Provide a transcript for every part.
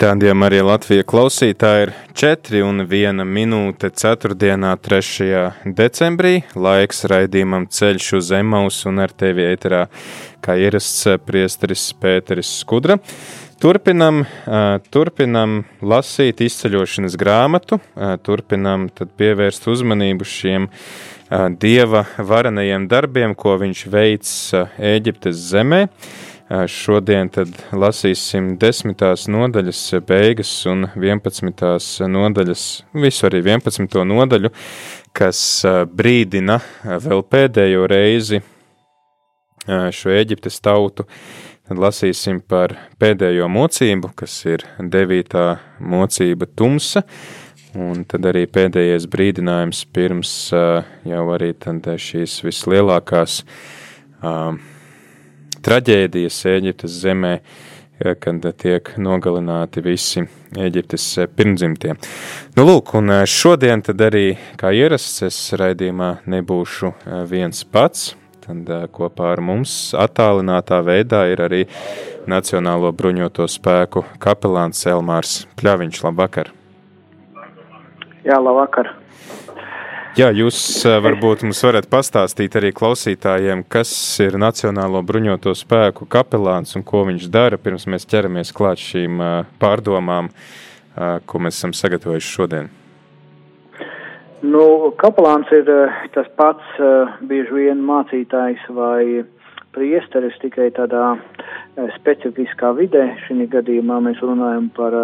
Tādiem arī Latvijas klausītāji ir 4 un 1 minūte 4. 3. decembrī. Laiks raidījumam ceļš uz Emaus un ar tevi ēterā, kā ierasts priesteris Pēteris Skudra. Turpinam, turpinam lasīt izceļošanas grāmatu, turpinam pievērst uzmanību šiem dieva varenajiem darbiem, ko viņš veids Ēģiptes zemē. Šodien tad lasīsim desmitās nodaļas beigas un vienpadsmitās nodaļas, visu arī vienpadsmito nodaļu, kas brīdina vēl pēdējo reizi šo Eģiptes tautu. Tad lasīsim par pēdējo mocību, kas ir devītā mocība tumsa, un tad arī pēdējais brīdinājums pirms jau arī šīs vislielākās uh, traģēdijas Eģiptes zemē, kad tiek nogalināti visi Eģiptes pirmdzimtie. Nu, lūk, un šodien tad arī, kā ierasts, es raidījumā nebūšu viens pats, tad kopā ar mums attālinātā veidā ir arī Nacionālo bruņoto spēku kapelāns Elmārs Pļaviņš. Labvakar! Jā, labvakar! Jā, jūs varbūt mums varat pastāstīt arī klausītājiem, kas ir Nacionālo bruņoto spēku kapelāns un ko viņš dara, pirms mēs ķeramies klāt šīm pārdomām, ko mēs esam sagatavojuši šodien. Nu, kapelāns ir tas pats bieži vien mācītājs vai priesteris tikai tādā specifiskā vidē. Šī gadījumā mēs runājam par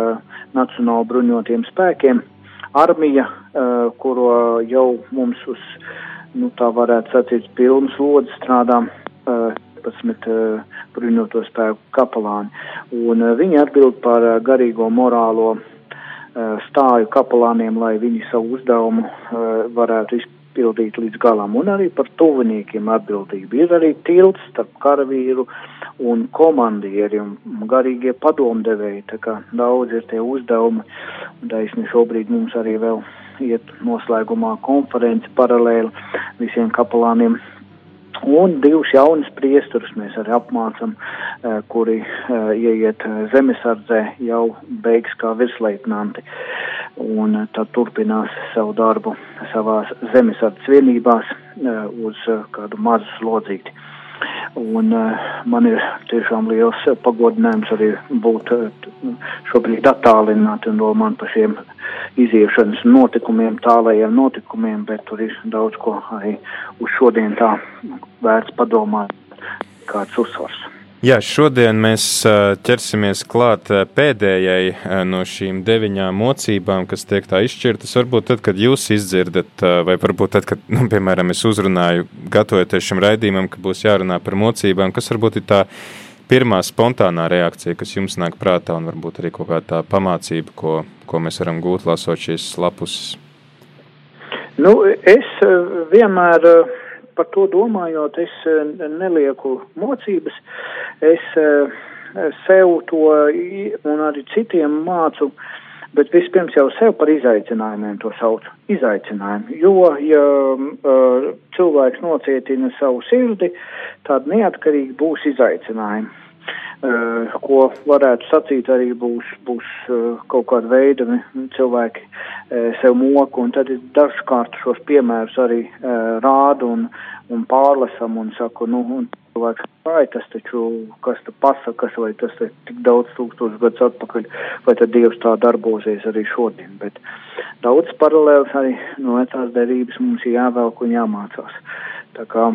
Nacionālo bruņotiem spēkiem armija, uh, kuro jau mums uz, nu, tā varētu sacīt, pilnas lodas strādā uh, 11 uh, bruņoto spēku kapelāni. Un viņi atbild par garīgo morālo stāju kapelāniem, lai viņi savu uzdevumu varētu izpildīt līdz galam. Un arī par tuviniekiem atbildību. Ir arī tilts starp karavīru un komandieri un garīgie padomdevēji, tā kā daudz ir tie uzdevumi, un taisni šobrīd mums arī vēl iet noslēgumā konference paralēli visiem kapelāniem. Un divus jaunus priesturus mēs arī apmācam, eh, kuri eh, ieiet zemesardzē jau beigas kā virsleitnanti. Un eh, tad turpinās savu darbu savās zemesardzes vienībās uz kādu mazu slodzīti. Un man ir tiešām liels pagodinājums arī būt šobrīd attālināti un domāt par šiem iziešanas notikumiem, tālajiem notikumiem, bet tur ir daudz ko arī uz šodien tā vērts padomāt, kāds uzsvars. Jā, šodien mēs ķersimies klāt pēdējai no šīm deviņām mocībām, kas tiek tā izšķirtas. Varbūt tad, kad jūs izdzirdat, vai varbūt tad, kad, nu, piemēram, es uzrunāju, gatavojoties šim raidījumam, ka būs jārunā par mocībām, kas varbūt ir tā pirmā spontānā reakcija, kas jums nāk prātā, un varbūt arī kaut kā tā pamācība, ko, ko mēs varam gūt, lasot šīs lapuses. Nu, es vienmēr par to domājot, es eh, nelieku mocības, es eh, sev to un arī citiem mācu, bet vispirms jau sev par izaicinājumiem to saucu. Izaicinājumu, jo, ja uh, cilvēks nocietina savu sirdi, tad neatkarīgi būs izaicinājumi. Uh, ko varētu sacīt arī būs, būs uh, kaut kāda veida cilvēki uh, sev moku, un tad dažkārt šos piemērus arī rādu un, un pārlasam un saku, nu, un cilvēks, vai tas taču, kas tu pasakas, vai tas ir tik daudz tūkstoši gadus atpakaļ, vai tad Dievs tā darbosies arī šodien, bet daudz paralēls arī no vecās derības mums ir jāvelk un jāmācās. Tā kā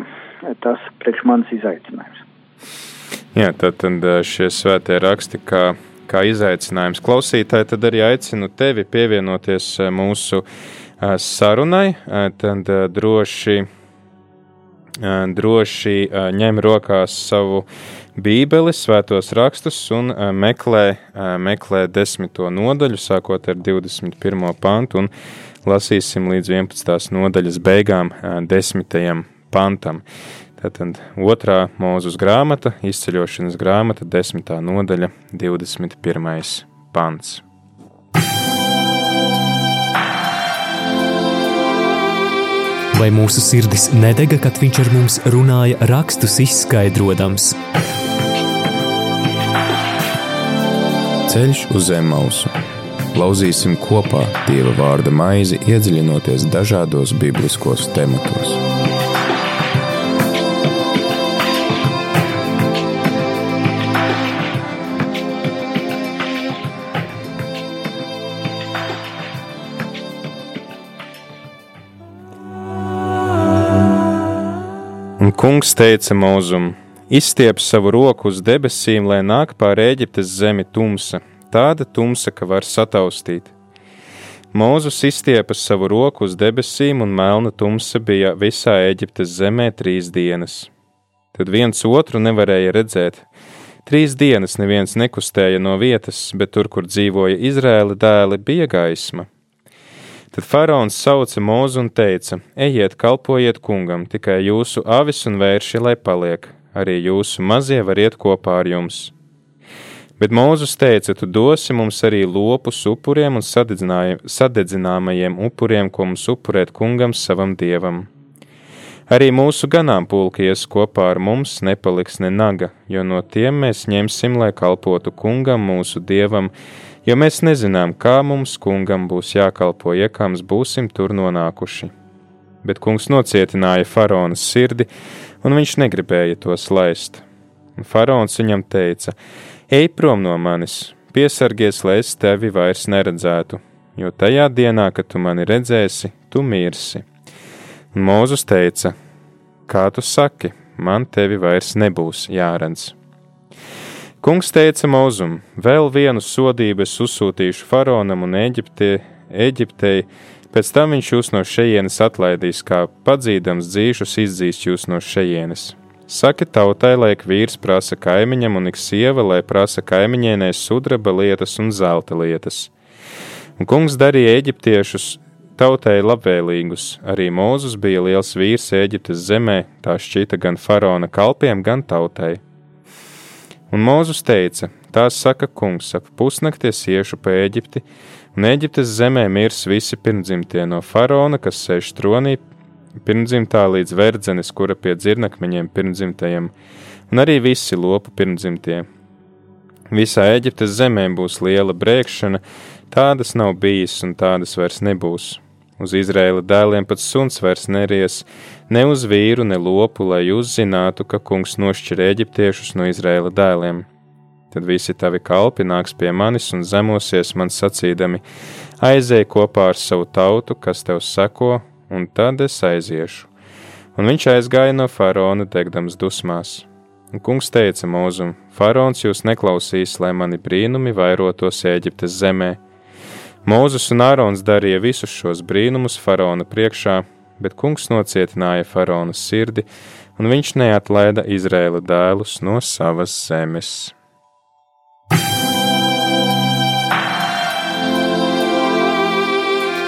tas priekš manis izaicinājums. Jā, tad, tad šie svētie raksti, kā, kā izaicinājums klausītāji, tad arī aicinu tevi pievienoties mūsu sarunai, tad droši droši ņem rokās savu Bībeli, svētos rakstus un meklē, meklē desmito nodaļu, sākot ar 21. pantu, un lasīsim līdz 11. nodaļas beigām, 10. pantam. Tātad otrā mūzus grāmata, izceļošanas grāmata, 10. nodaļa, 21. pants. vai mūsu sirdis nedega, kad viņš ar mums runāja, rakstus izskaidrojams. Ceļš uz zemes mausu. Lauzīsim kopā Dieva vārda maizi, iedziļinoties dažādos bibliskos tematos. Un kungs teica mūzum: Izstiep savu roku uz debesīm, lai nāk pār Eģiptes zemi tumsa, tāda tumsa, ka var sataustīt. Mūzus izstiepa savu roku uz debesīm, un melna tumsa bija visā Eģiptes zemē trīs dienas. Tad viens otru nevarēja redzēt. Trīs dienas neviens nekustēja no vietas, bet tur, kur dzīvoja Izrēla dēli, bija gaisma. Tad faraons sauca mūzu un teica: Ejiet, kalpojiet kungam, tikai jūsu avis un vērši, lai paliek, arī jūsu mazie var iet kopā ar jums. Bet Mūzus teica: Tu dosi mums arī lopus upuriem un sadedzināmajiem upuriem, ko mums upurēt kungam savam dievam. Arī mūsu ganāmpulki ies kopā ar mums, nepaliks ne naga, jo no tiem mēs ņemsim, lai kalpotu kungam, mūsu dievam, jo mēs nezinām, kā mums kungam būs jākalpo, ja kāms būsim tur nonākuši. Bet kungs nocietināja faraonas sirdi, un viņš negribēja tos laist. Un faraons viņam teica: Ej prom no manis, piesargies, lai es tevi vairs neredzētu, jo tajā dienā, kad tu mani redzēsi, tu mirsi. Un Mūzus teica: Kā tu saki, man tevi vairs nebūs jāredz. Kungs teica Mozum: Vēl vienu sodību es uzsūtīšu faraonam un Eģiptē, Eģiptei, pēc tam viņš jūs no šejienes atlaidīs, kā padzīdams dzīšus izdzīs jūs no šejienes. Saki tautai, lai ik vīrs prasa kaimiņam un ik sieva, lai prasa kaimiņienē sudraba lietas un zelta lietas. Un kungs darīja eģiptiešus tautai labvēlīgus. Arī Mūzus bija liels vīrs Eģiptes zemē, tā šķita gan faraona kalpiem, gan tautai. Un Mūzus teica: Tā saka kungs, ap pusnakties iešu pa Eģipti, un Eģiptes zemē mirs visi pirmdzimtie no faraona, kas sēž tronī, pirmdzimtā līdz verdzenes, kura pie dzirnakmeņiem pirmdzimtajiem, un arī visi lopu pirmdzimtie. Visā Eģiptes zemē būs liela brēkšana, tādas nav bijis un tādas vairs nebūs. Uz Izraēla dēliem pat suns vairs neries, ne uz vīru, ne lopu, lai jūs zinātu, ka kungs nošķir eģiptiešus no Izraēla dēliem. Tad visi tavi kalpi nāks pie manis un zemosies man sacīdami: aizēj kopā ar savu tautu, kas tev seko, un tad es aiziešu. Un viņš aizgāja no faraona, degdams dusmās. Un kungs teica mūzum: Faraons jūs neklausīs, lai mani brīnumi vairotos Eģiptes zemē Mūzes un Ārons darīja visus šos brīnumus faraona priekšā, bet kungs nocietināja faraona sirdi, un viņš neatlaida Izraēla dēlus no savas zemes.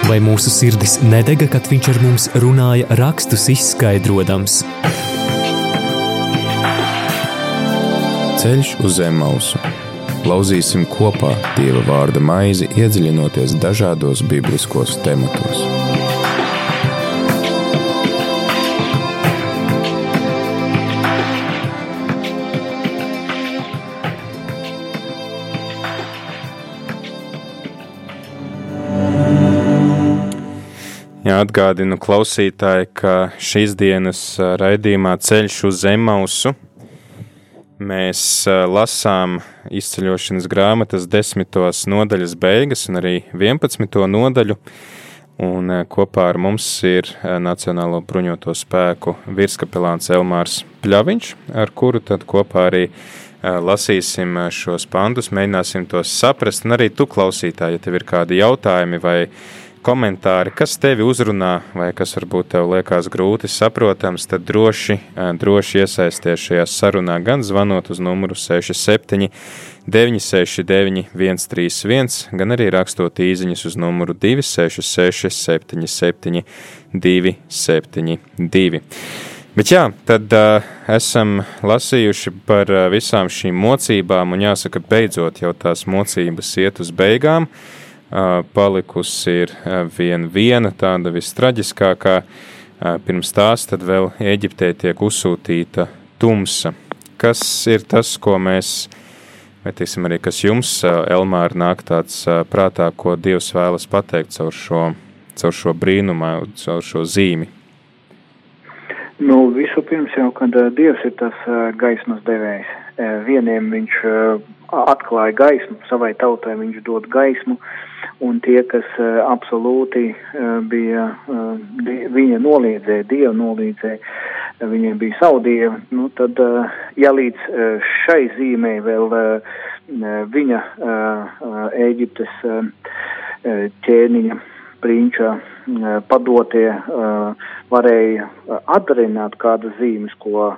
Vai mūsu sirdis nedega, kad viņš ar mums runāja, rakstus izskaidrojams? Ceļš uz zemes mausu Lauzīsim kopā Dieva vārda maizi, iedziļinoties dažādos bibliskos tematos. Atgādinu klausītāji, ka šīs dienas raidījumā ceļš uz Zemausu Mēs lasām izceļošanas grāmatas desmitos nodaļas beigas un arī 11. nodaļu. Un kopā ar mums ir Nacionālo bruņoto spēku virskapelāns Elmārs Pļaviņš, ar kuru tad kopā arī lasīsim šos pandus, mēģināsim tos saprast. Un arī tu klausītāji, ja tev ir kādi jautājumi vai komentāri, kas tevi uzrunā, vai kas varbūt tev liekas grūti saprotams, tad droši, droši iesaisties šajā sarunā, gan zvanot uz numuru 67, 969, 131, gan arī rakstot īsiņas uz numuru 266, 77, 272. Bet jā, tad uh, esam lasījuši par uh, visām šīm mocībām, un jāsaka, beidzot jau tās mocības iet uz beigām. Uh, palikusi ir uh, vien viena tāda vistraģiskākā. Uh, pirms tās tad vēl Eģiptē tiek uzsūtīta tumsa. Kas ir tas, ko mēs, vai teiksim arī, kas jums, uh, Elmāra, nāk tāds uh, prātā, ko Dievs vēlas pateikt caur šo, caur šo brīnumu, caur šo zīmi? Nu, Vispirms jau, kad uh, Dievs ir tas uh, gaismas devējs. Uh, vieniem viņš uh, atklāja gaismu, savai tautai viņš dod gaismu, un tie, kas uh, absolūti uh, bija, uh, di viņa noliedzēja, Dievu noliedzēja, uh, viņiem bija savu Dievu, nu tad, uh, ja līdz uh, šai zīmē vēl uh, viņa uh, Ēģiptes uh, ķēniņa prinča padotie varēja atdarināt kādas zīmes, ko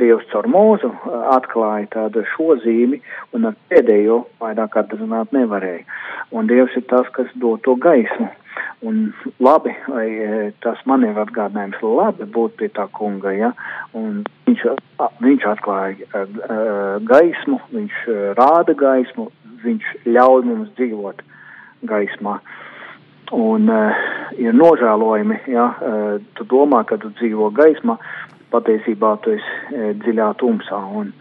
Dievs caur mūzu atklāja tādu šo zīmi, un ar pēdējo vairāk atdarināt nevarēja. Un Dievs ir tas, kas dod to gaismu. Un labi, vai tas man ir atgādinājums, labi būt pie tā kunga, ja, un viņš, viņš atklāja gaismu, viņš rāda gaismu, viņš ļauj mums dzīvot gaismā. Un uh, ir nožēlojami, ja uh, tu domā, ka tu dzīvo gaismā, patiesībā tu esi uh, dziļā tumsā. Un,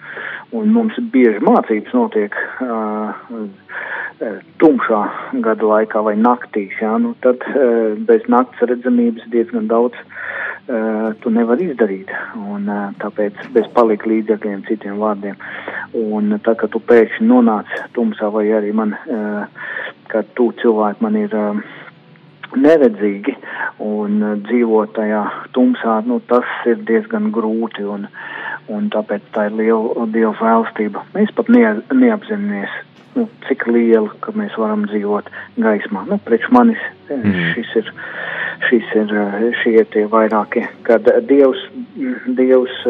un mums bieži mācības notiek uh, tumšā gada laikā vai naktīs. Ja? Nu, tad uh, bez nakts redzamības diezgan daudz uh, tu nevari izdarīt. Un, uh, tāpēc bez palika līdzekļiem, citiem vārdiem. Un tad, kad tu pēkšņi nonāc tumsā vai arī man, uh, kad tu cilvēki man ir. Uh, neredzīgi un uh, dzīvot tajā tumsā, nu, tas ir diezgan grūti un, un tāpēc tā ir liela Dieva vēlstība. Mēs pat ne, neapzināmies, nu, cik liela, ka mēs varam dzīvot gaismā. Nu, priekš manis mm. šis ir, šis ir, šie ir tie vairākie, kad Dievs, Dievs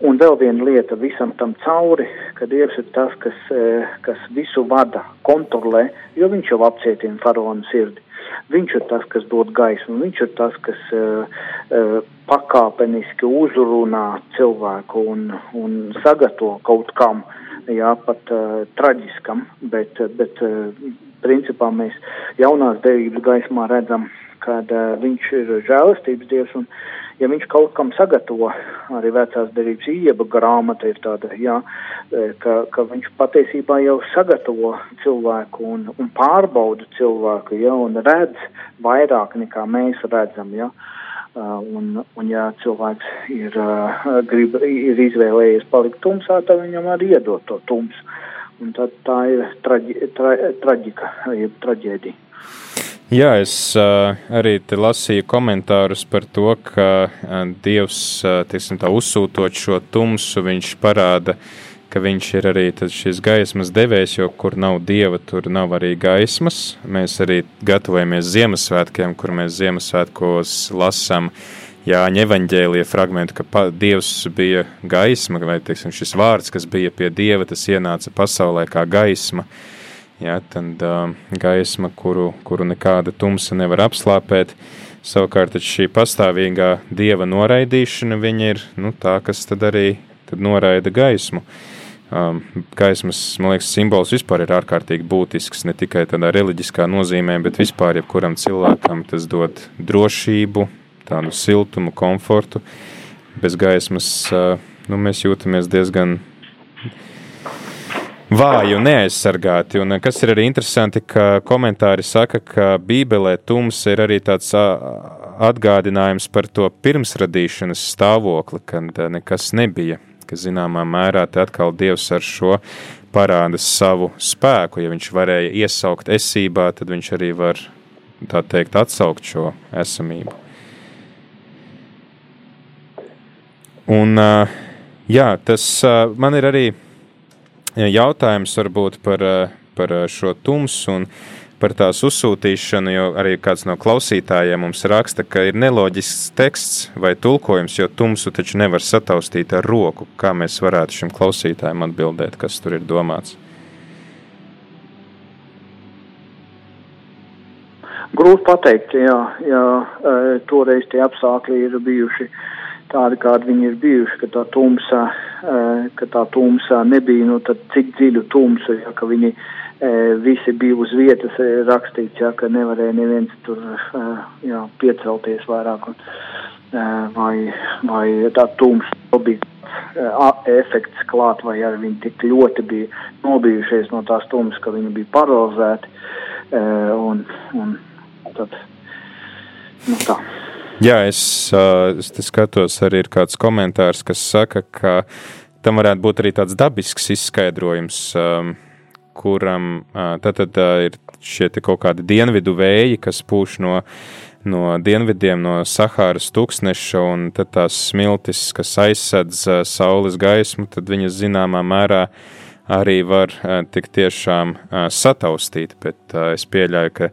Un vēl viena lieta visam tam cauri, ka Dievs ir tas, kas, kas visu vada, kontrolē, jo viņš jau apcietina faraona sirdi. Viņš ir tas, kas dod gaismu, viņš ir tas, kas uh, uh, pakāpeniski uzrunā cilvēku un, un sagatavo kaut kam, jā, pat uh, traģiskam, bet, bet uh, principā mēs jaunās derības gaismā redzam, kad uh, viņš ir žēlastības dievs un ja viņš kaut kam sagatavo, arī vecās derības ieba grāmata ir tāda, jā, e, ka, ka viņš patiesībā jau sagatavo cilvēku un, un pārbauda cilvēku, jā, un redz vairāk nekā mēs redzam, jā. Uh, un, un ja cilvēks ir, uh, grib, ir izvēlējies palikt tumsā, tad viņam arī iedot to tumsu. Un tad tā ir traģi, tra, traģika, jeb traģēdija. Jā, es uh, arī lasīju komentārus par to, ka uh, Dievs, uh, tiksim, tā, uzsūtot šo tumsu, viņš parāda, ka viņš ir arī šis gaismas devējs, jo kur nav dieva, tur nav arī gaismas. Mēs arī gatavojamies Ziemassvētkiem, kur mēs Ziemassvētkos lasām Jāņa evaņģēlija fragmentu, ka Dievs bija gaisma, vai teiksim, šis vārds, kas bija pie Dieva, tas ienāca pasaulē kā gaisma. Uh, ja, tad uh, gaisma, kuru, kuru nekāda tumsa nevar apslāpēt. Savukārt šī pastāvīgā dieva noraidīšana ir nu, tā, kas tad arī tad noraida gaismu. Um, gaismas, man liekas, simbols vispār ir ārkārtīgi būtisks, ne tikai tādā reliģiskā nozīmē, bet vispār jebkuram cilvēkam tas dod drošību, tādu siltumu, komfortu. Bez gaismas uh, nu, mēs jūtamies diezgan vāji un neaizsargāti. Un kas ir arī interesanti, ka komentāri saka, ka Bībelē tums ir arī tāds atgādinājums par to pirmsradīšanas stāvokli, kad nekas nebija. Ka zināmā mērā te atkal Dievs ar šo parāda savu spēku. Ja viņš varēja iesaukt esībā, tad viņš arī var, tā teikt, atsaukt šo esamību. Un, jā, tas man ir arī jautājums varbūt par, eh, par eh, šo tumsu un par tās uzsūtīšanu, jo arī kāds no klausītājiem mums raksta, ka ir neloģisks teksts vai tulkojums, jo tumsu taču nevar sataustīt ar roku. Kā mēs varētu šim klausītājam atbildēt, kas tur ir domāts? Grūti pateikt, jā, jā, toreiz tie apstākļi ir bijuši tādi, kādi viņi ir bijuši, ka tā tumsa, ka tā tumsa nebija, nu tad cik dziļu tumsu, ja, ka viņi visi bija uz vietas rakstīts, ja, ka nevarēja neviens tur jā, piecelties vairāk, un, vai, vai tā tumsa bija efekts klāt, vai arī viņi tik ļoti bija nobijušies no tās tumsas, ka viņi bija paralizēti, un, un tad, nu tā. Jā, es, es skatos, arī ir kāds komentārs, kas saka, ka tam varētu būt arī tāds dabisks izskaidrojums. Um, kuram tad, tad ir šie kaut kādi dienvidu vēji, kas pūš no, no dienvidiem, no Sahāras tūkstneša, un tās smiltis, kas aizsedz saules gaismu, tad viņas zināmā mērā arī var tik tiešām sataustīt, bet es pieļauju, ka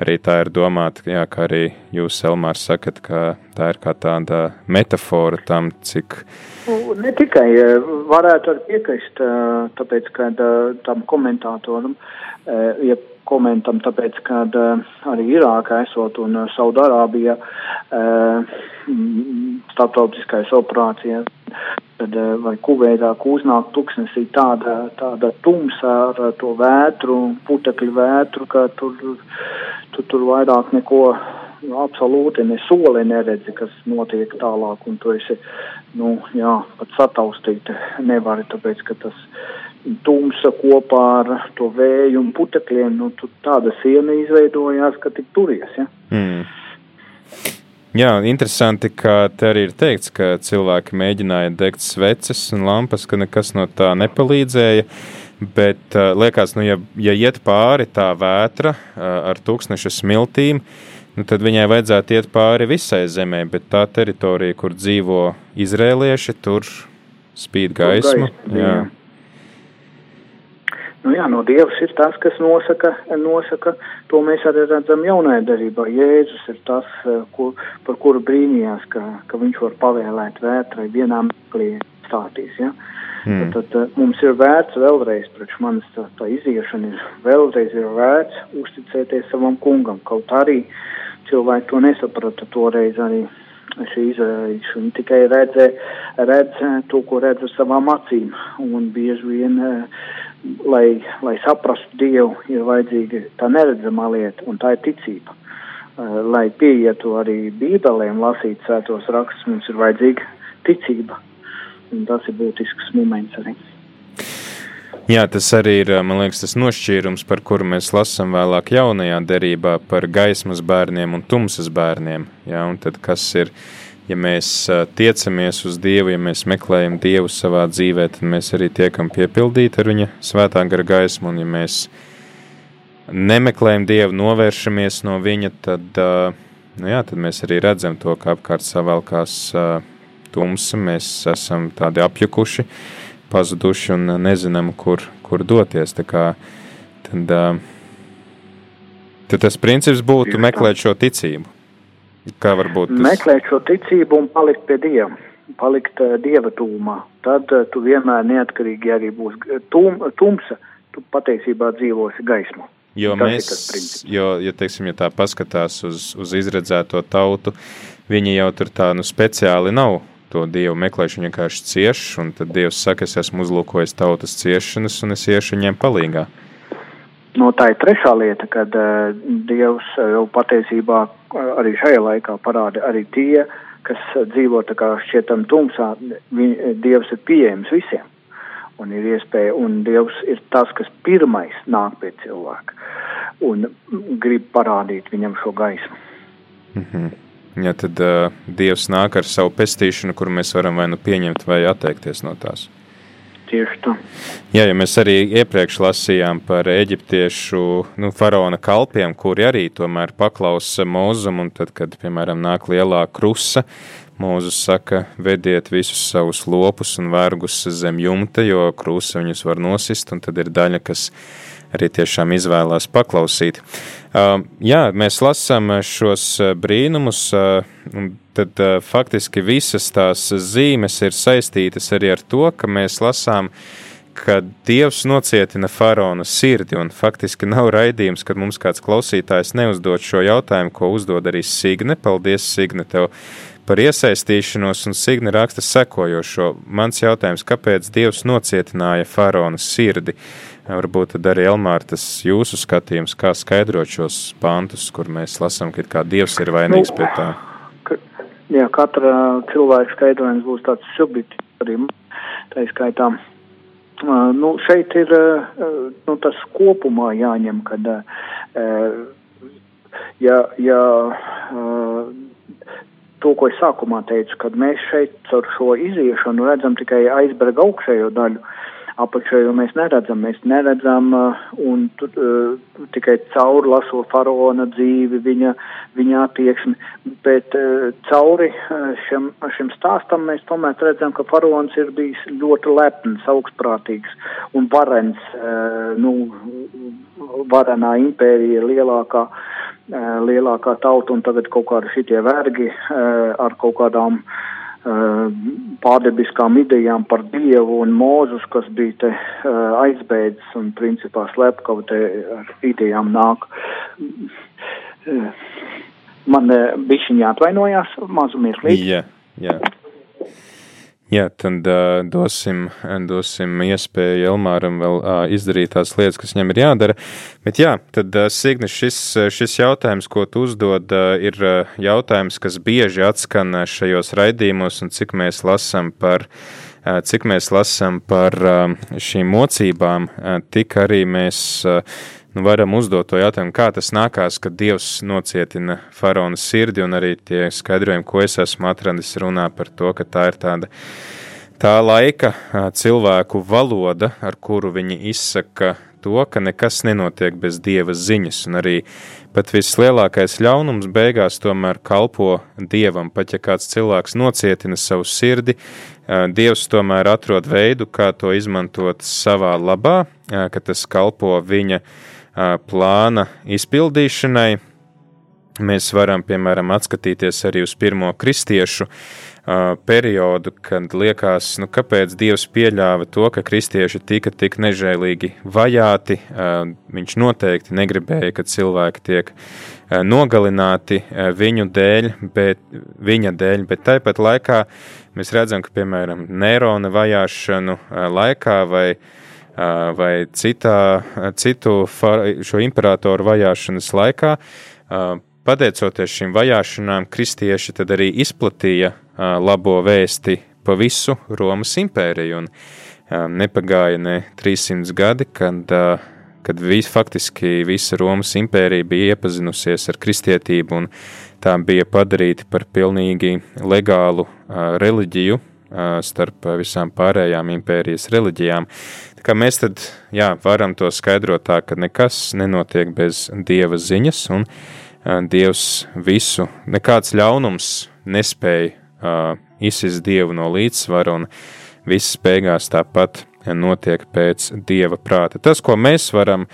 arī tā ir domāta, jā, kā arī jūs, Elmārs, sakat, ka tā ir kā tāda metafora tam, cik. Nu, ne tikai varētu arī piekrist, tāpēc, ka tam komentātoram, ja komentam, tāpēc, ka arī Irākā esot un Saudārābija starptautiskais operācijas, tad vai Kuveitā uznāk tuksnesī tāda, tāda tumsa ar to vētru, putekļu vētru, ka tur tu tur vairāk neko nu, absolūti ne soli neredzi, kas notiek tālāk, un tu esi, nu, jā, pat sataustīt nevari, tāpēc, ka tas tumsa kopā ar to vēju un putekļiem, nu, tu tāda siena izveidojās, ka tik turies, ja. Mm. Jā, interesanti, ka te arī ir teikts, ka cilvēki mēģināja degt sveces un lampas, ka nekas no tā nepalīdzēja. Uh, Bet uh, liekas, nu, ja, ja iet pāri tā vētra uh, ar tūkstneša smiltīm, nu, tad viņai vajadzētu iet pāri visai zemē, bet tā teritorija, kur dzīvo izrēlieši, tur spīd gaisma. gaisma jā. Nu jā, no Dievs ir tas, kas nosaka, nosaka, to mēs arī redzam jaunajā darbā. Jēzus ir tas, kur, par kuru brīnījās, ka, ka viņš var pavēlēt vētrai vienā meklī stātīs. Ja? Uh, Mm. Tad, tad mums ir vērts vēlreiz, priekš manis tā, tā iziešana ir vēlreiz ir vērts uzticēties savam kungam, kaut arī cilvēki to nesaprata toreiz arī šī izraelīša. Viņi tikai redzē, redz to, ko redz ar savām acīm, un bieži vien, lai, lai saprastu Dievu, ir vajadzīga tā neredzamā lieta, un tā ir ticība. Lai pieietu arī bībelēm lasīt sētos rakstus, mums ir vajadzīga ticība un tas ir būtisks moments arī. Jā, tas arī ir liekas, tas nošķīrums, par kuru mēs lasām vēlāk jaunajā derībā par gaismas bērniem un tumsas bērniem. Jā, un tad kas ir, ja mēs tiecamies uz Dievu, ja mēs meklējam Dievu savā dzīvē, tad mēs arī tiekam piepildīti ar viņa svētā gara gaismu, un ja mēs nemeklējam Dievu, novēršamies no viņa, tad, nu jā, tad mēs arī redzam to, kā apkārt savalkās tumsa, mēs esam tādi apjukuši, pazuduši un nezinām, kur, kur doties. Tā kā, tad, tad tas princips būtu meklēt šo ticību. Kā varbūt tas? Meklēt šo ticību un palikt pie Dieva, palikt Dieva tūmā. Tad tu vienmēr neatkarīgi arī būs tum, tumsa, tu patiesībā dzīvosi gaismu. Jo tas mēs, jo, ja, teiksim, ja tā paskatās uz, uz izredzēto tautu, viņi jau tur tā, nu, speciāli nav to dievu meklēšanu vienkārši cieš, un tad dievs saka, es esmu uzlūkojis tautas ciešanas, un es iešu viņiem palīgā. No tā ir trešā lieta, kad uh, dievs jau patiesībā arī šajā laikā parāda arī tie, kas dzīvo tā kā šķietam tumsā, viņ, dievs ir pieejams visiem. Un ir iespēja, un dievs ir tas, kas pirmais nāk pie cilvēka un grib parādīt viņam šo gaismu. Mm -hmm. Ja tad uh, Dievs nāk ar savu pestīšanu, kuru mēs varam vai nu pieņemt, vai atteikties no tās. Tieši tā. Jā, ja mēs arī iepriekš lasījām par eģiptiešu nu, faraona kalpiem, kuri arī tomēr paklausa mūzum, un tad, kad, piemēram, nāk lielā krusa, Mūzus saka, vediet visus savus lopus un vergus zem jumta, jo krūsa viņus var nosist, un tad ir daļa, kas arī tiešām izvēlās paklausīt. Uh, jā, mēs lasām šos brīnumus, uh, tad uh, faktiski visas tās zīmes ir saistītas arī ar to, ka mēs lasām ka Dievs nocietina faraona sirdi, un faktiski nav raidījums, kad mums kāds klausītājs neuzdod šo jautājumu, ko uzdod arī Signe. Paldies, Signe, tev par iesaistīšanos, un Signe raksta sekojošo. Mans jautājums, kāpēc Dievs nocietināja faraona sirdi? Varbūt arī Elmāra tas jūsu skatījums, kā skaidrot šos pantus, kur mēs lasām, ka Dievs ir vainīgs nu, pie tā. Jā, katra cilvēka skaidrojums būs tāds subjektīvs arī tā skaitā. Uh, nu, šeit ir nu, tas kopumā jāņem, kad ja, ja to, ko es sākumā teicu, kad mēs šeit ar šo iziešanu redzam tikai aizberga augšējo daļu, apakšējo mēs neredzam. Mēs neredzam uh, un uh, tikai cauri lasot faraona dzīvi, viņa, viņa attieksmi, bet uh, cauri šim, šim stāstam mēs tomēr redzam, ka faraons ir bijis ļoti lepns, augstprātīgs un varens, nu, varenā impērija lielākā. Uh, lielākā tauta un tagad kaut kādi šitie vergi ar kaut kādām pārdebiskām idejām par Dievu un Mūzus, kas bija te aizbēdzis un principā slepkavu te ar idejām nāk. Man bišķiņā atvainojās mazumies līdz. Jā, jā. Jā, tad uh, dosim, dosim iespēju Elmāram vēl uh, izdarīt tās lietas, kas viņam ir jādara. Bet jā, tad uh, Signi, šis, šis jautājums, ko tu uzdod, uh, ir uh, jautājums, kas bieži atskan šajos raidījumos un cik mēs lasam par uh, cik mēs lasām par šīm mocībām, tik arī mēs nu, varam uzdot to jautājumu, kā tas nākās, kad Dievs nocietina faraona sirdi, un arī tie skaidrojumi, ko es esmu atradis, runā par to, ka tā ir tāda tā laika cilvēku valoda, ar kuru viņi izsaka to, ka nekas nenotiek bez Dieva ziņas, un arī pat vislielākais ļaunums beigās tomēr kalpo Dievam, pat ja kāds cilvēks nocietina savu sirdi, Dievs tomēr atrod veidu, kā to izmantot savā labā, ka tas kalpo viņa plāna izpildīšanai. Mēs varam, piemēram, atskatīties arī uz pirmo kristiešu periodu, kad liekas, nu, kāpēc Dievs pieļāva to, ka kristieši tika tik nežēlīgi vajāti. Viņš noteikti negribēja, ka cilvēki tiek nogalināti viņu dēļ, bet viņa dēļ, bet tāpat laikā mēs redzam, ka, piemēram, Nērona vajāšanu laikā vai vai citā, citu šo imperatoru vajāšanas laikā. Pateicoties šīm vajāšanām, kristieši tad arī izplatīja labo vēsti pa visu Romas impēriju, un nepagāja ne 300 gadi, kad, kad vis, faktiski visa Romas impērija bija iepazinusies ar kristietību, un tā bija padarīta par pilnīgi legālu reliģiju starp visām pārējām impērijas reliģijām. Kā mēs tad, jā, varam to skaidrot tā, ka nekas nenotiek bez Dieva ziņas, un Dievs visu, nekāds ļaunums nespēja uh, izsist Dievu no līdzsvara, un viss beigās tāpat notiek pēc Dieva prāta. Tas, ko mēs varam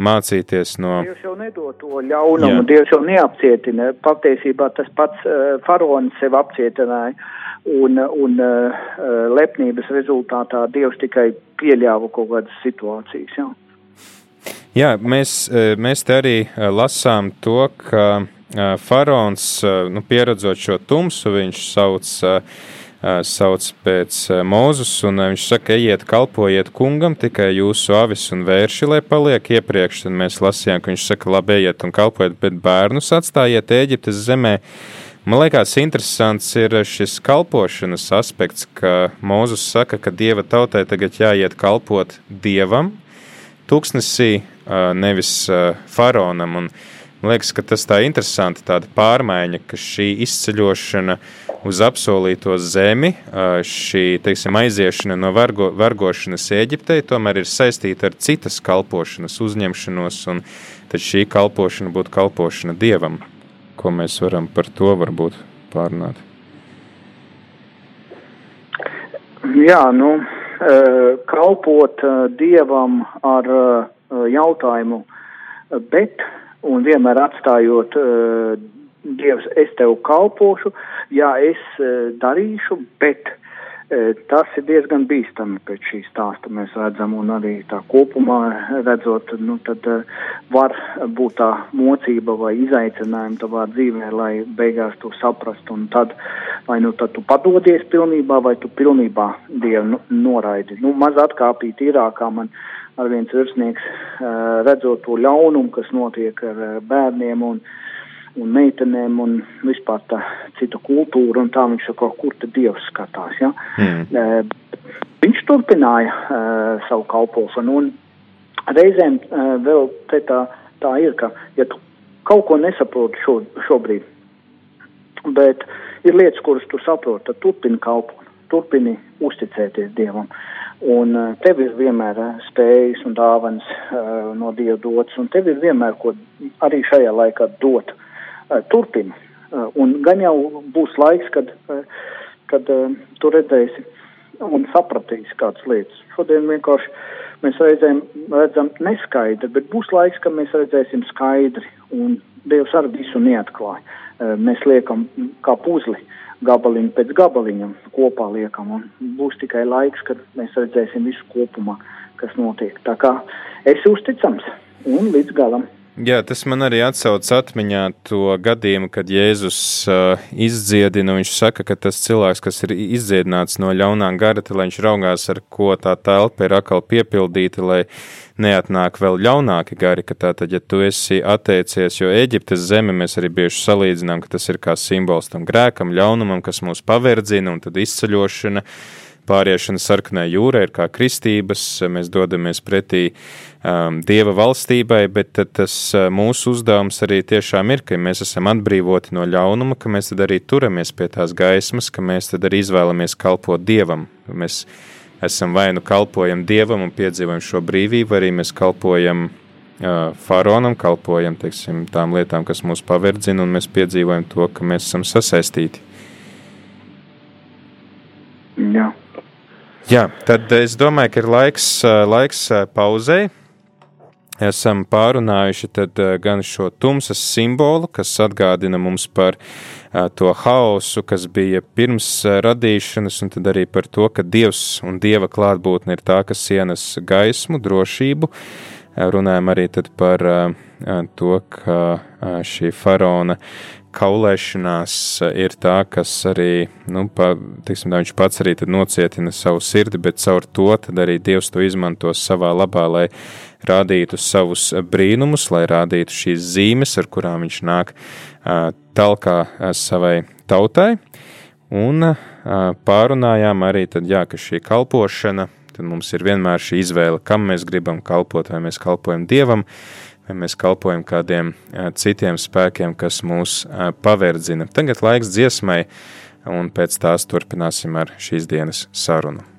mācīties no. Dievs jau nedod to ļaunumu, Jā. Dievs jau neapcietina. Patiesībā tas pats uh, faraons sev apcietināja. Uh, un, un uh, lepnības rezultātā Dievs tikai pieļāva kaut kādas situācijas. Jā, jā mēs, eh, mēs te arī lasām to, ka faraons, nu, pieredzot šo tumsu, viņš sauc, sauc pēc Mūzus, un viņš saka, ejiet, kalpojiet kungam, tikai jūsu avis un vērši, lai paliek iepriekš, tad mēs lasījām, ka viņš saka, labi, ejiet un kalpojiet, bet bērnus atstājiet Ēģiptes zemē, Man liekas, interesants ir šis kalpošanas aspekts, ka Mūzus saka, ka dieva tautai tagad jāiet kalpot dievam, tūkstnesī, nevis faraonam. Un man liekas, ka tas tā interesanti, tāda pārmaiņa, ka šī izceļošana uz apsolīto zemi, šī, teiksim, aiziešana no vergo, vergošanas Eģiptei, tomēr ir saistīta ar citas kalpošanas uzņemšanos, un tad šī kalpošana būtu kalpošana dievam ko mēs varam par to varbūt pārnāt? Jā, nu, e, kalpot e, dievam ar e, jautājumu, bet un vienmēr atstājot dievs, es tev kalpošu, jā, es darīšu, bet Tas ir diezgan bīstami pēc šī stāsta mēs redzam, un arī tā kopumā redzot, nu tad var būt tā mocība vai izaicinājumi tavā dzīvē, lai beigās to saprastu, un tad vai nu tad tu padodies pilnībā, vai tu pilnībā Dievu noraidi. Nu, maz atkāpīt īrākā man ar viens virsnieks redzot to ļaunumu, kas notiek ar bērniem, un un meitenēm un vispār tā citu kultūru, un tā viņš saka, kur tad Dievs skatās, ja? Mm. Viņš turpināja uh, savu kalpošanu, un reizēm uh, vēl te tā, tā ir, ka, ja tu kaut ko nesaproti šo, šobrīd, bet ir lietas, kuras tu saproti, tad turpini kalpot, turpini uzticēties Dievam. Un uh, tev ir vienmēr spējas un dāvans uh, no Dieva dots, un tev ir vienmēr ko arī šajā laikā dot. Uh, turpina. Eh, un gan jau būs laiks, kad, eh, kad tu redzēsi un sapratīsi kādas lietas. Šodien vienkārši mēs reizēm redzam neskaidri, bet būs laiks, kad mēs redzēsim skaidri, un Dievs arī visu neatklāja. Mēs liekam kā puzli gabaliņu pēc gabaliņa kopā liekam, un būs tikai laiks, kad mēs redzēsim visu kopumā, kas notiek. Tā kā esi uzticams un līdz galam. Jā, tas man arī atsauc atmiņā to gadījumu, kad Jēzus uh, izdziedina. Viņš saka, ka tas cilvēks, kas ir izdziedināts no ļaunā gara, tad viņš raugās, ar ko tā telpa ir atkal piepildīta, lai neatnāk vēl ļaunāki gari. Tātad, ja tu esi atteicies, jo Eģiptes zeme mēs arī bieži salīdzinām, ka tas ir kā simbols tam grēkam, ļaunumam, kas mūs paverdzina un tad izceļošana. Pāriešana sarkanai jūrai ir kā kristības, mēs dodamies pretī um, Dieva valstībai, bet tas uh, mūsu uzdevums arī tiešām ir, ka mēs esam atbrīvoti no ļaunuma, ka mēs tad arī turamies pie tās gaismas, ka mēs tad arī izvēlamies kalpot Dievam. Mēs esam vai nu kalpojam Dievam un piedzīvojam šo brīvību, arī mēs kalpojam uh, faraonam, kalpojam teiksim, tām lietām, kas mūs paverdzina, un mēs piedzīvojam to, ka mēs esam sasaistīti. Jā. Jā, tad es domāju, ka ir laiks, laiks pauzei. Esam pārunājuši gan šo tumsas simbolu, kas atgādina mums par to haosu, kas bija pirms radīšanas, un tad arī par to, ka Dievs un Dieva klātbūtne ir tā, kas ienes gaismu, drošību. Runājam arī par to, ka šī faraona kaulēšanās eh, ir tā, kas arī, nu, pa, tiksim, viņš pats arī nocietina savu sirdi, bet caur to tad arī Dievs to izmanto savā labā, lai rādītu savus brīnumus, lai rādītu šīs zīmes, ar kurām viņš nāk talkā savai tautai. Un pārunājām arī tad, jā, ka šī kalpošana, tad mums ir vienmēr šī izvēle, kam mēs gribam kalpot, vai mēs kalpojam Dievam, vai mēs kalpojam kādiem citiem spēkiem, kas mūs paverdzina. Tagad laiks dziesmai, un pēc tās turpināsim ar šīs dienas sarunu.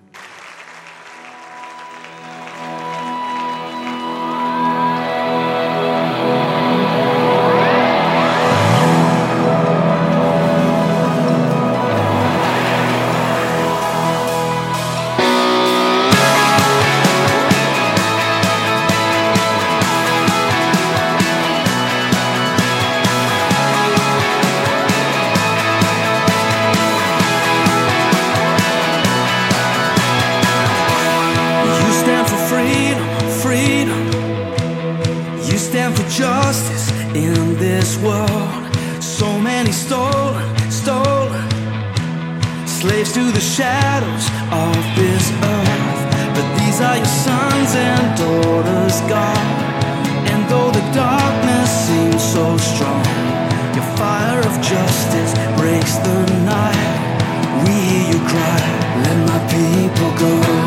To the shadows of this earth, but these are your sons and daughters, God. And though the darkness seems so strong, your fire of justice breaks the night. We hear you cry, let my people go.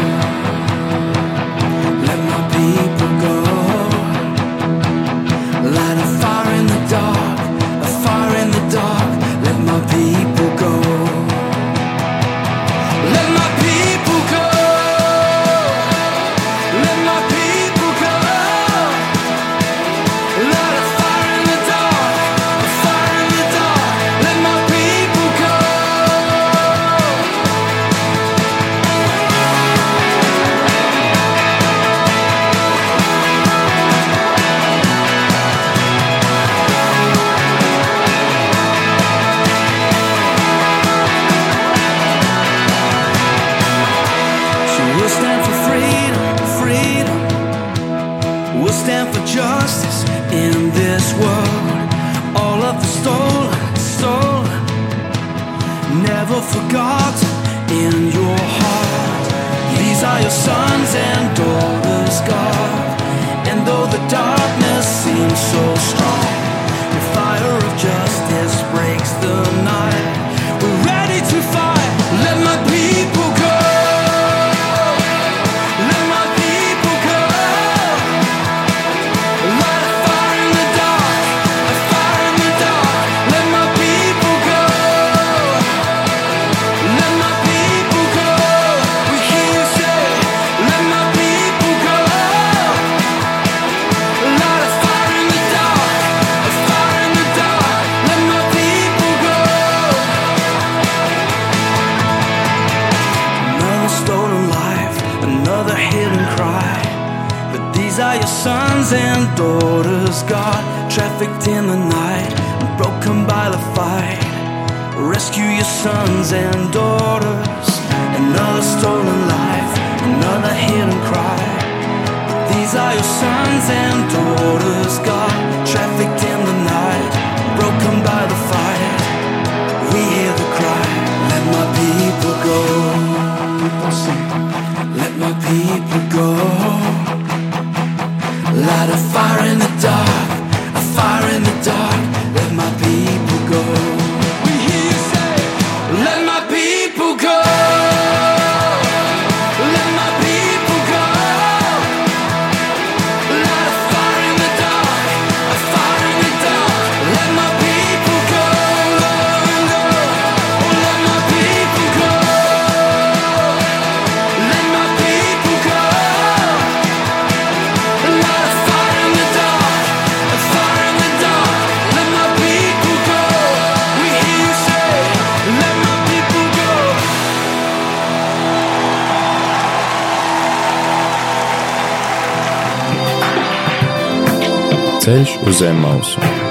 Never forgot in your heart. These are your sons and daughters, God. And though the darkness seems so strong, God, trafficked in the night, broken by the fight. Rescue your sons and daughters. Another stolen life, another hidden cry. These are your sons and daughters, God, trafficked in the night, broken by the fight. We hear the cry, let my people go. Let my people go. Light a fire in the Ceļš uz zem mausu.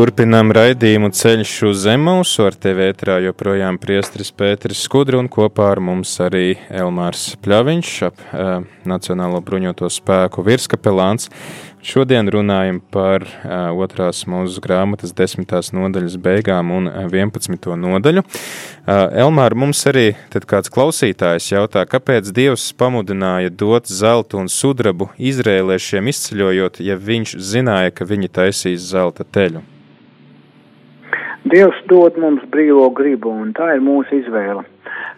Turpinām raidījumu ceļš uz Zemausu, ar tevi ētrā joprojām priestris Pēteris Skudri un kopā ar mums arī Elmārs Pļaviņš, ap uh, Nacionālo bruņoto spēku virskapelāns. Šodien runājam par uh, otrās mūzes grāmatas desmitās nodaļas beigām un uh, 11. nodaļu. Uh, Elmār, mums arī tad kāds klausītājs jautā, kāpēc Dievs pamudināja dot zeltu un sudrabu izrēliešiem izceļojot, ja viņš zināja, ka viņi taisīs zelta teļu? Dievs dod mums brīvo gribu, un tā ir mūsu izvēle.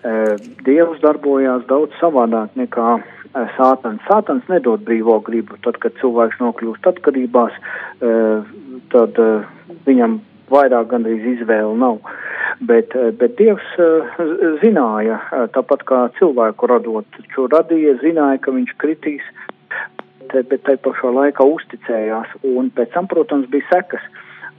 Eh, Dievs darbojās daudz savādāk nekā eh, Sātans. Sātans nedod brīvo gribu. Tad, kad cilvēks nokļūst atkarībās, eh, tad viņam vairāk gandrīz izvēle nav. Bet, bet Dievs zināja, tāpat kā cilvēku radot, taču radīja, zināja, ka viņš kritīs, bet tai pašā laikā uzticējās, un pēc tam, protams, bija sekas.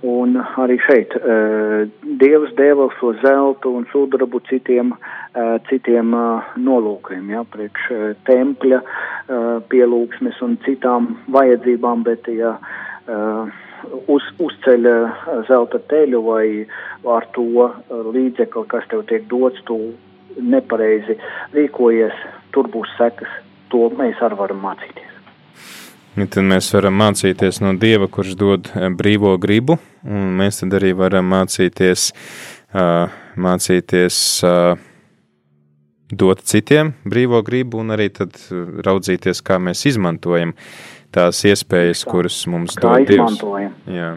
Un arī šeit uh, Dievs deva šo zeltu un sudrabu citiem, uh, citiem uh, nolūkiem, ja, priekš uh, tempļa uh, pielūgsmes un citām vajadzībām, bet ja uh, uz, uzceļ uh, zelta teļu vai ar to uh, līdzekli, kas tev tiek dots, tu nepareizi rīkojies, tur būs sekas. To mēs arī varam mācīties. Ja tad mēs varam mācīties no Dieva, kurš dod brīvo gribu, un mēs tad arī varam mācīties, uh, mācīties uh, dot citiem brīvo gribu, un arī tad raudzīties, kā mēs izmantojam tās iespējas, kuras mums Kā dod Dievs. Jā.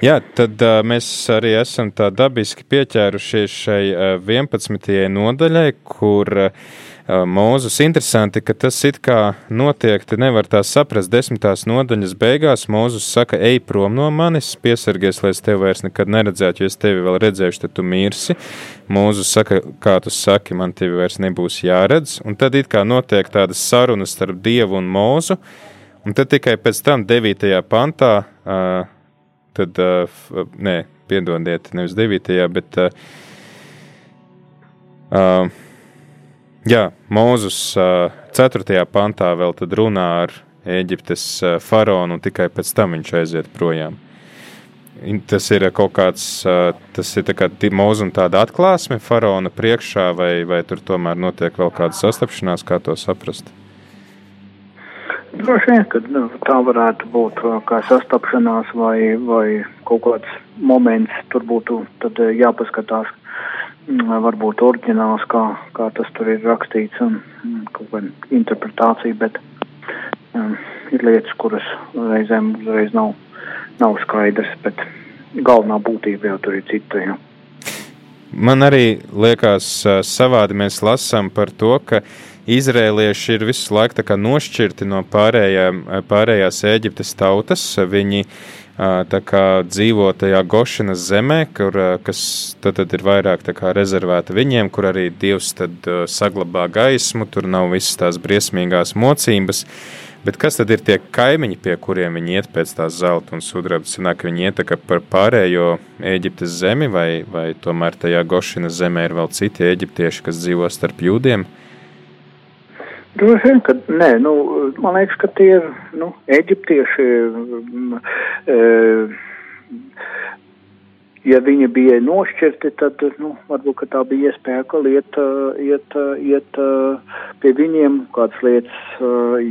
Jā, tad uh, mēs arī esam tā dabiski pieķērušies šai uh, 11. nodaļai, kur uh, Mūzus interesanti, ka tas it kā notiek, te nevar tā saprast. Desmitās nodaļas beigās Mūzus saka, ej prom no manis, piesargies, lai es tevi vairs nekad neredzētu, jo es tevi vēl redzēšu, tad tu mirsi. Mūzus saka, kā tu saki, man tevi vairs nebūs jāredz. Un tad it kā notiek tādas sarunas starp Dievu un Mūzu, un tad tikai pēc tam 9. pantā, tad, nē, piedodiet, nevis 9. bet. Uh, uh, Jā, Mūzus uh, 4. pantā vēl runā ar Eģiptes faraonu, un tikai pēc tam viņš aiziet projām. Tas ir kaut kāds, tas ir kā mūzuma tāda atklāsme faraona priekšā, vai, vai tur tomēr notiek vēl kāda sastapšanās, kā to saprast? Droši vien, ka nu, tā varētu būt kā sastapšanās vai, vai kaut kāds moments, tur būtu jāpaskatās, varbūt oriģināls, kā, kā tas tur ir rakstīts un kaut kāda interpretācija, bet um, ir lietas, kuras reizēm uzreiz nav nav skaidrs, bet galvenā būtība jau tur ir cita. Ja. Man arī liekas, savādi mēs lasām par to, ka izrēlieši ir visu laiku nošķirti no pārējām, pārējās Eģiptes tautas. Viņi kā, dzīvo tajā Gošanas zemē, kur, kas tad, tad ir vairāk kā, rezervēta viņiem, kur arī Dievs tad, saglabā gaismu, tur nav visas tās briesmīgās mocības. Bet kas tad ir tie kaimiņi, pie kuriem viņi iet pēc tās zelta un sudraba? Sanāk, viņi iet par pārējo Eģiptes zemi, vai, vai tomēr tajā Gošinas zemē ir vēl citi eģiptieši, kas dzīvo starp jūdiem? Droši vien, ka nē, nu, man liekas, ka tie ir nu, eģiptieši. E, ja viņi bija nošķirti, tad nu, varbūt tā bija iespēja, ka iet, iet, iet pie viņiem kādas lietas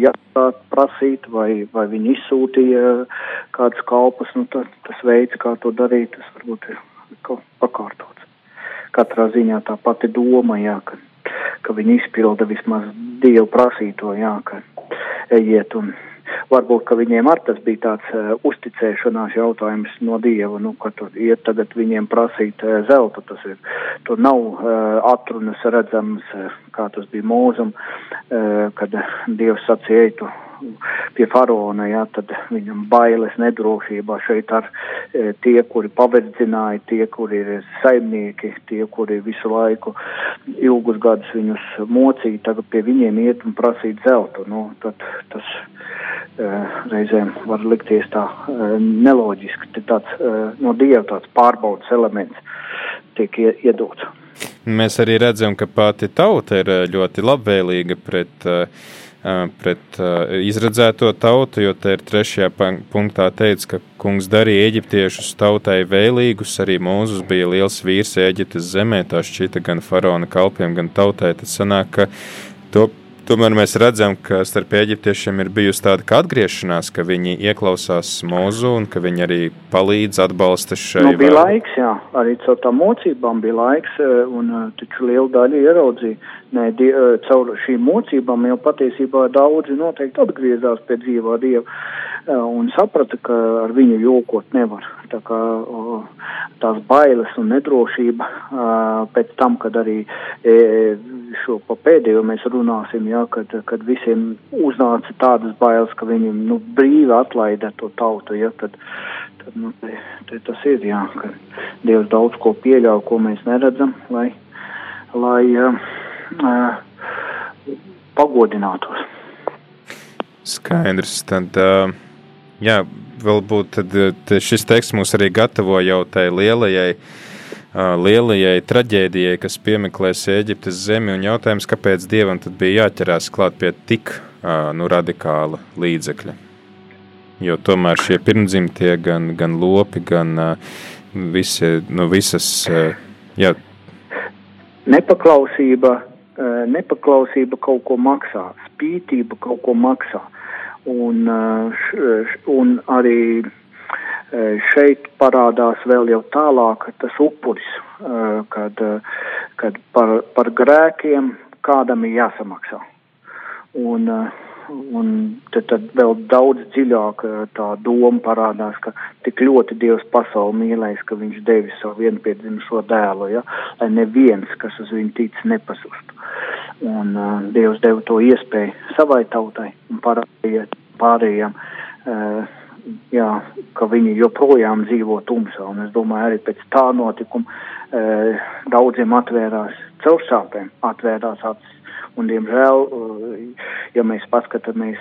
jāprasīt, vai, vai viņi izsūtīja kādas kalpas. Nu, tas, tas veids, kā to darīt, tas varbūt ir pakārtots. Katrā ziņā tā pati doma, jā, ka, ka viņi izpilda vismaz Dievu prasīto, jā, ka ejiet un varbūt, ka viņiem ar tas bija tāds uh, uzticēšanās jautājums no Dieva, nu, ka tur iet tagad viņiem prasīt uh, zeltu, tas ir, tur nav uh, atrunas redzams, uh, kā tas bija mūzum, uh, kad Dievs sacīja, tu pie faraona, jā, tad viņam bailes nedrošībā šeit ar e, tie, kuri paverdzināja, tie, kuri ir saimnieki, tie, kuri visu laiku ilgus gadus viņus mocīja, tagad pie viņiem iet un prasīt zeltu. Nu, tad tas Eh, reizēm var likties tā eh, neloģiski, te tāds eh, no dieva tāds pārbaudas elements tiek iedots. Mēs arī redzam, ka pati tauta ir ļoti labvēlīga pret, pret izredzēto tautu, jo te ir trešajā punktā teica, ka kungs darīja eģiptiešus tautai vēlīgus, arī Mūzus bija liels vīrs Eģiptes zemē, tā šķita gan faraona kalpiem, gan tautai, tad sanāk, ka to Tomēr mēs redzam, ka starp eģiptiešiem ir bijusi tāda kā atgriešanās, ka viņi ieklausās mūzu un ka viņi arī palīdz, atbalsta šai. Nu, bija vēl... laiks, jā, arī caur tām mocībām bija laiks, un taču liela daļa ieraudzīja. Nē, die, caur šīm mocībām jau patiesībā daudzi noteikti atgriezās pie dzīvā dieva un saprata, ka ar viņu jokot nevar. Tā kā tās bailes un nedrošība pēc tam, kad arī šo pa pēdējo mēs runāsim, jā, kad, kad visiem uznāca tādas bailes, ka viņi nu, brīvi atlaida to tautu, jā, tad, tad nu, te, te tas ir, jā, ka Dievs daudz ko pieļauj, ko mēs neredzam, lai, lai uh, pagodinātos. Skaidrs, tad. Jā, varbūt tad, šis teksts mūs arī gatavo jau tai lielajai, lielajai traģēdijai, kas piemeklēs Eģiptes zemi, un jautājums, kāpēc Dievam tad bija jāķerās klāt pie tik nu, radikāla līdzekļa. Jo tomēr šie pirmdzimtie, gan, gan lopi, gan visi, nu, visas, jā. Nepaklausība, nepaklausība kaut ko maksā, spītība kaut ko maksā. Uh, Un, eh, un arī eh, šeit parādās vēl jau tālāk tas upuris, eh, kad, kad par, par grēkiem kādam ir jāsamaksā. Un, un tad, tad vēl daudz dziļāk tā doma parādās, ka tik ļoti Dievs pasauli mīlēs, ka viņš devis savu vienpiedzimušo dēlu, ja, lai neviens, kas uz viņu tic, nepasustu. Un uh, Dievs deva to iespēju savai tautai un parādīja pārējiem, uh, jā, ka viņi joprojām dzīvo tumsā. Un es domāju, arī pēc tā notikuma uh, daudziem atvērās caursāpēm, atvērās acis. Un, diemžēl, uh, ja mēs paskatāmies,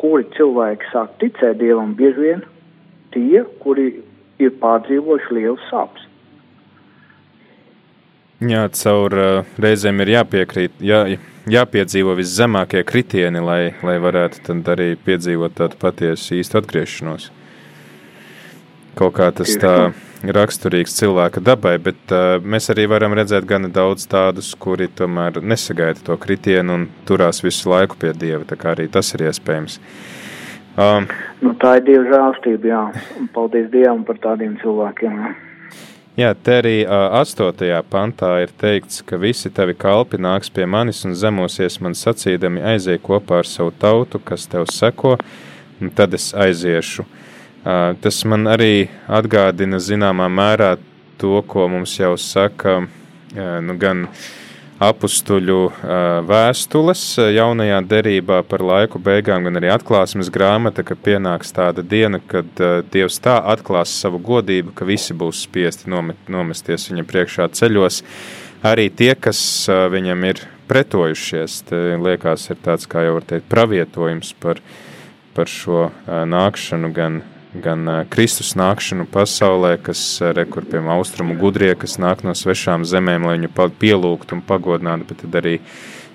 kuri cilvēki sāk ticēt Dievam, bieži vien tie, kuri ir pārdzīvojuši liels sāpes. Jā, caur uh, reizēm ir jāpiekrīt, jā, jāpiedzīvo viszemākie kritieni, lai, lai varētu tad arī piedzīvot tādu patiesu īstu atgriešanos. Kaut kā tas tā raksturīgs cilvēka dabai, bet uh, mēs arī varam redzēt gana daudz tādus, kuri tomēr nesagaida to kritienu un turās visu laiku pie Dieva, tā kā arī tas ir iespējams. Um, nu, tā ir Dieva žēlstība, jā, un paldies Dievam par tādiem cilvēkiem. Jā. Jā, te arī astotajā pantā ir teikts, ka visi tavi kalpi nāks pie manis un zemosies man sacīdami aizēj kopā ar savu tautu, kas tev seko, un tad es aiziešu. Tas man arī atgādina zināmā mērā to, ko mums jau saka nu, gan apstuļu vēstules jaunajā derībā par laiku beigām, gan arī atklāsmes grāmata, ka pienāks tāda diena, kad Dievs tā atklās savu godību, ka visi būs spiesti nomesties viņa priekšā ceļos. Arī tie, kas viņam ir pretojušies, liekas, ir tāds, kā jau var teikt, pravietojums par, par šo nākšanu gan gan Kristus nākšanu pasaulē, kas rekur pie austrumu gudrie, kas nāk no svešām zemēm, lai viņu pielūgtu un pagodinātu, bet tad arī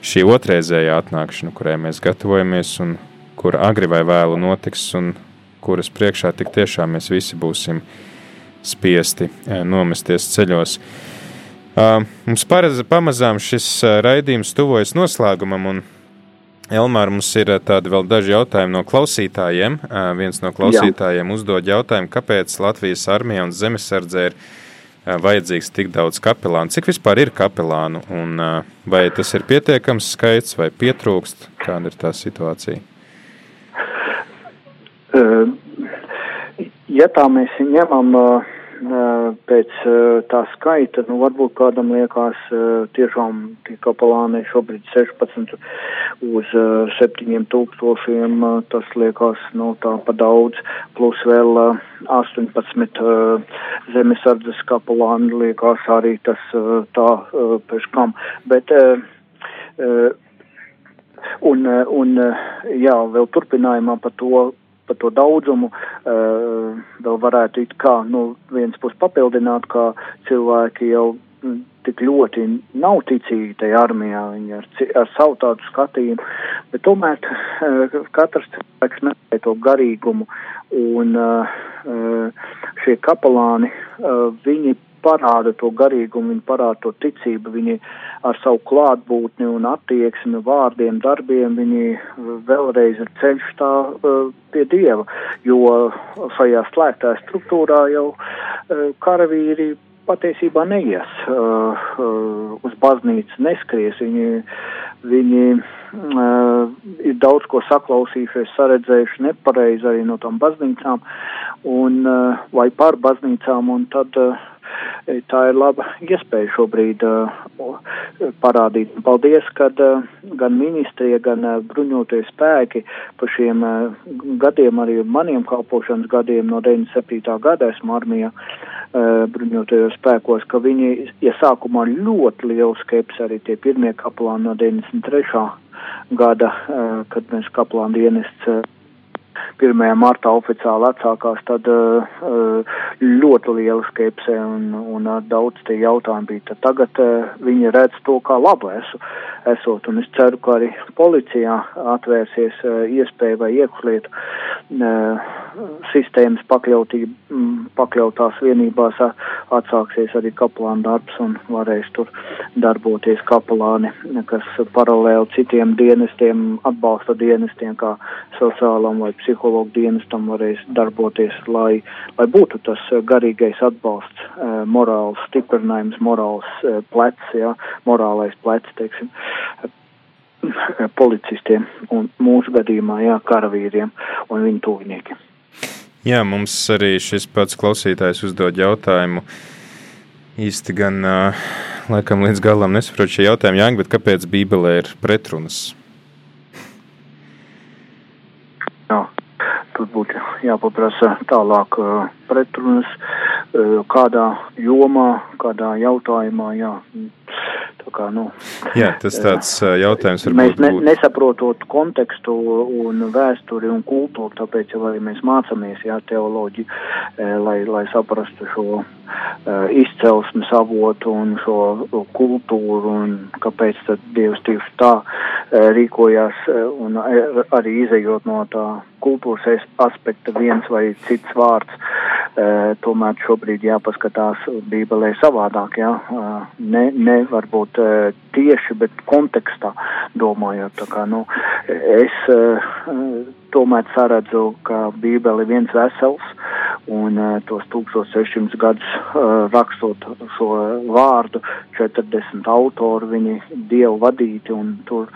šī otrreizējā atnākšana, kurai mēs gatavojamies un kur agri vai vēlu notiks un kuras priekšā tik tiešām mēs visi būsim spiesti nomesties ceļos. Mums paredz, pamazām šis raidījums tuvojas noslēgumam un Elmāra, mums ir eh, tādi vēl daži jautājumi no klausītājiem. Eh, viens no klausītājiem Jā. uzdod jautājumu, kāpēc Latvijas armija un zemesardze ir eh, vajadzīgs tik daudz kapelānu. Cik vispār ir kapelānu un vai tas ir pietiekams skaits vai pietrūkst? Kāda ir tā situācija? Ja tā mēs ņemam uh, pēc tā skaita, nu varbūt kādam liekas tiešām tie kapelāni šobrīd 16 uz 7 tūkstošiem, tas liekas, nu tā pa daudz, plus vēl 18 zemesardzes kapelāni liekas arī tas tā pēc kam, bet un, un jā, vēl turpinājumā par to, par to daudzumu uh, vēl varētu it kā, nu, viens pus papildināt, kā cilvēki jau mm, tik ļoti nav ticīgi tajā armijā, viņi ar, ar savu tādu skatījumu, bet tomēr uh, katrs cilvēks meklē to garīgumu, un uh, šie kapelāni, viņi parāda to garīgumu, viņi parāda to ticību, viņi ar savu klātbūtni un attieksmi, vārdiem, darbiem, viņi vēlreiz ir ceļš tā uh, pie Dieva, jo šajā slēgtā struktūrā jau uh, karavīri patiesībā neies uh, uh, uz baznīcu, neskries, viņi, viņi uh, ir daudz ko saklausījušies, saredzējuši nepareizi arī no tām baznīcām. Un, uh, vai par baznīcām, un tad uh, tā ir laba iespēja šobrīd uh, parādīt. Paldies, kad uh, gan ministrija, gan bruņotie spēki pa šiem gadiem, arī maniem kalpošanas gadiem no 97. gada esmu armijā bruņotajos spēkos, ka viņi, ja sākumā ļoti liela skepse arī tie pirmie kaplāni no 93. gada, kad mēs kaplāni dienests 1. martā oficiāli atsākās, tad uh, ļoti liela skepse un, un uh, daudz tie jautājumi bija. Tad tagad viņi redz to kā labu esu, esot, un es ceru, ka arī policijā atvērsies iespēja vai iekšlietu sistēmas pakļautība, mm, pakļautās vienībās atsāksies arī kapelāna darbs un varēs tur darboties kapelāni, kas paralēli citiem dienestiem, atbalsta dienestiem, kā sociālam vai psihologu dienestam varēs darboties, lai, lai būtu tas garīgais atbalsts, eh, morāls stiprinājums, morāls eh, plecs, jā, morālais plecs, teiksim, policistiem un mūsu gadījumā, jā, karavīriem un viņu tuviniekiem. Jā, mums arī šis pats klausītājs uzdod jautājumu. Īsti gan, laikam, līdz galam nesaprotu šī jautājuma, Jāņa, bet kāpēc Bībelē ir pretrunas? Jā, tur būtu jāpaprasa tālāk pretrunas, kādā jomā, kādā jautājumā, jā. Kā, nu, Jā, tas tāds jautājums varbūt mēs ne, nesaprotot kontekstu un vēsturi un kultūru, tāpēc jau arī mēs mācāmies, jā, teoloģiju, lai, lai saprastu šo uh, izcelsmes avotu un šo kultūru un kāpēc tad Dievs tieši tā uh, rīkojās uh, un arī izējot no tā kultūras aspekta viens vai cits vārds, uh, tomēr šobrīd jāpaskatās Bībelē savādāk, jā, uh, ne, ne varbūt uh, tieši, bet kontekstā domājot, tā kā, nu, es tomēr saredzu, ka Bībele ir viens vesels un tos 1600 gadus rakstot šo vārdu, 40 autori, viņi dievu vadīti un tur,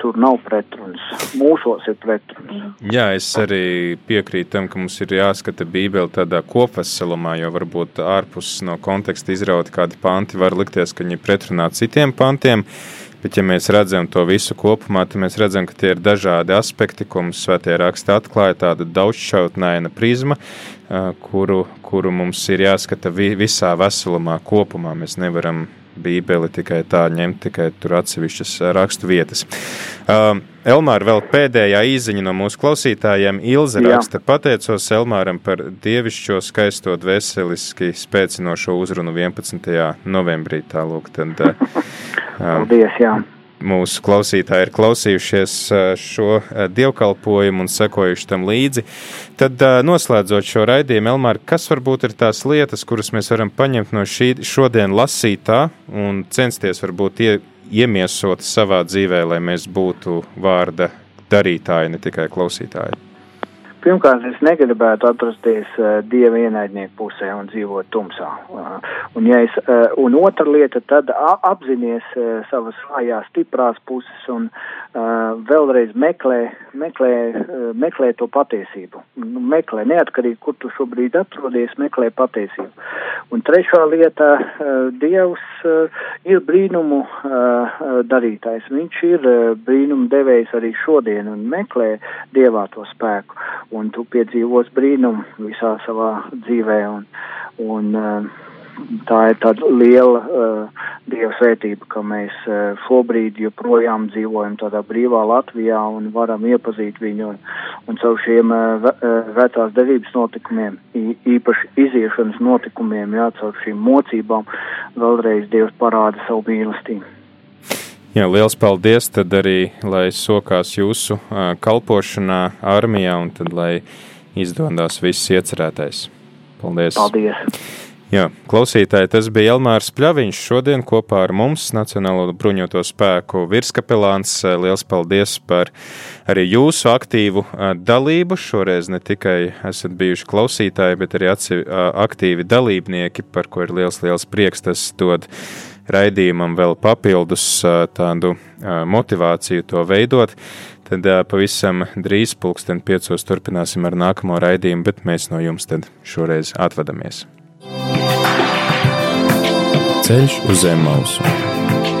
tur nav pretrunas. Mūsos ir pretrunas. Jā, es arī piekrītu tam, ka mums ir jāskata Bībele tādā kopveselumā, jo varbūt ārpus no konteksta izraut kādi panti var likties, ka viņi pretrunā citiem pantiem. Bet, ja mēs redzam to visu kopumā, tad mēs redzam, ka tie ir dažādi aspekti, ko mums svētie raksti atklāja, tāda daudzšķautnaina prizma, kuru, kuru mums ir jāskata visā veselumā kopumā. Mēs nevaram Bībeli tikai tā ņemt, tikai tur atsevišķas rakstu vietas. Uh, Elmāra, vēl pēdējā īziņa no mūsu klausītājiem. Ilze Jā. raksta, pateicos Elmāram par dievišķo skaisto dvēseliski spēcinošo uzrunu 11. novembrī. Tālūk, tad, uh, Paldies, jā mūsu klausītāji ir klausījušies šo dievkalpojumu un sekojuši tam līdzi. Tad, noslēdzot šo raidījumu, Elmāra, kas varbūt ir tās lietas, kuras mēs varam paņemt no šī šodien lasītā un censties varbūt ie, iemiesot savā dzīvē, lai mēs būtu vārda darītāji, ne tikai klausītāji? Pirmkārt, es negribētu atrasties uh, dieva ienaidnieku pusē un dzīvot tumsā. Uh, un, ja es, uh, un otra lieta, tad apzinies uh, savas vājās, stiprās puses un uh, vēlreiz meklē, meklē, uh, meklē to patiesību. Meklē, neatkarīgi, kur tu šobrīd atrodies, meklē patiesību. Un trešā lieta, uh, Dievs uh, ir brīnumu uh, darītājs. Viņš ir brīnumu devējs arī šodien un meklē Dievā to spēku un tu piedzīvos brīnumu visā savā dzīvē. Un, un, tā ir tāda liela uh, dieva svētība, ka mēs uh, šobrīd joprojām dzīvojam tādā brīvā Latvijā un varam iepazīt viņu un, un caur šiem uh, vecās devības notikumiem, īpaši iziešanas notikumiem, jā, caur šīm mocībām, vēlreiz Dievs parāda savu mīlestību. Jā, liels paldies tad arī, lai sokās jūsu uh, kalpošanā armijā un tad, lai izdodas viss iecerētais. Paldies! Paldies! Jā, klausītāji, tas bija Elmārs Pļaviņš. Šodien kopā ar mums Nacionālo bruņoto spēku virskapelāns. Liels paldies par arī jūsu aktīvu dalību. Šoreiz ne tikai esat bijuši klausītāji, bet arī aktīvi dalībnieki, par ko ir liels, liels prieks. Tas dod raidījumam vēl papildus tādu motivāciju to veidot. Tad pavisam drīz pulksten piecos turpināsim ar nākamo raidījumu, bet mēs no jums tad šoreiz atvadamies. Ceļš uz zem mausu.